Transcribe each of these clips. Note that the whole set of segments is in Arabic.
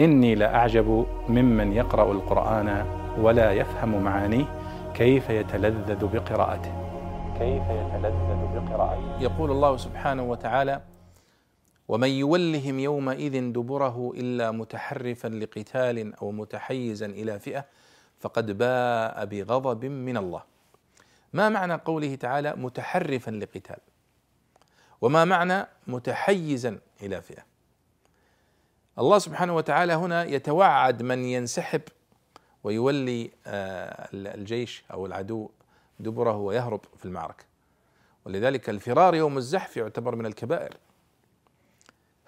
إني لأعجب ممن يقرأ القرآن ولا يفهم معانيه كيف يتلذذ بقراءته. كيف يتلذذ بقراءته. يقول الله سبحانه وتعالى ومن يولهم يومئذ دبره إلا متحرفا لقتال أو متحيزا إلى فئة فقد باء بغضب من الله. ما معنى قوله تعالى متحرفا لقتال؟ وما معنى متحيزا إلى فئة؟ الله سبحانه وتعالى هنا يتوعد من ينسحب ويولي آه، الجيش أو العدو دبره ويهرب في المعركة. ولذلك الفرار يوم الزحف يعتبر من الكبائر.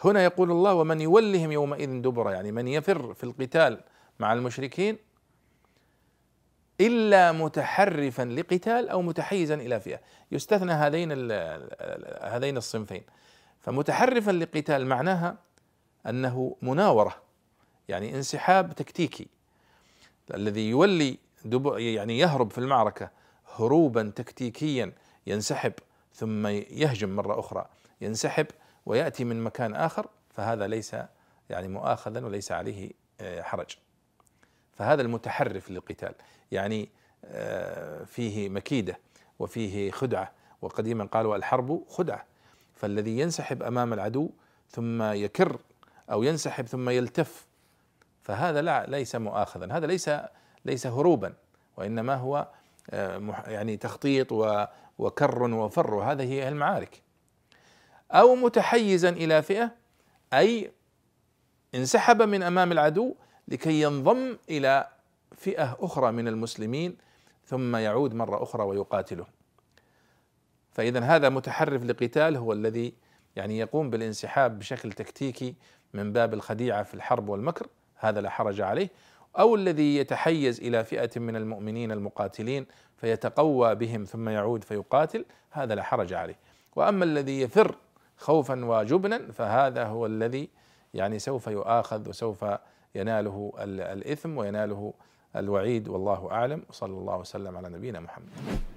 هنا يقول الله ومن يولهم يومئذ دبره يعني من يفر في القتال مع المشركين إلا متحرفا لقتال أو متحيزا إلى فئة. يستثنى هذين هذين الصنفين. فمتحرفا لقتال معناها أنه مناورة يعني انسحاب تكتيكي الذي يولي يعني يهرب في المعركة هروبا تكتيكيا ينسحب ثم يهجم مرة أخرى ينسحب ويأتي من مكان آخر فهذا ليس يعني مؤاخذا وليس عليه آه، حرج. فهذا المتحرف للقتال يعني آه، فيه مكيدة وفيه خدعة وقديما قالوا الحرب خدعة فالذي ينسحب أمام العدو ثم يكر أو ينسحب ثم يلتف. فهذا لا ليس مؤاخذا. هذا ليس ليس هروبا وإنما هو آه، يعني تخطيط وكر وفر. وهذه هي المعارك. أو متحيزا إلى فئة أي انسحب من أمام العدو لكي ينضم إلى فئة أخرى من المسلمين ثم يعود مرة أخرى ويقاتلهم فاذا هذا متحرف لقتال هو الذي يعني يقوم بالانسحاب بشكل تكتيكي من باب الخديعة في الحرب والمكر هذا لا حرج عليه. أو الذي يتحيز إلى فئة من المؤمنين المقاتلين فيتقوى بهم ثم يعود فيقاتل هذا لا حرج عليه. وأما الذي يفر خوفا وجبنا فهذا هو الذي يعني سوف يؤاخذ وسوف يناله الإثم ويناله الوعيد والله أعلم. وصلى الله وسلم على نبينا محمد.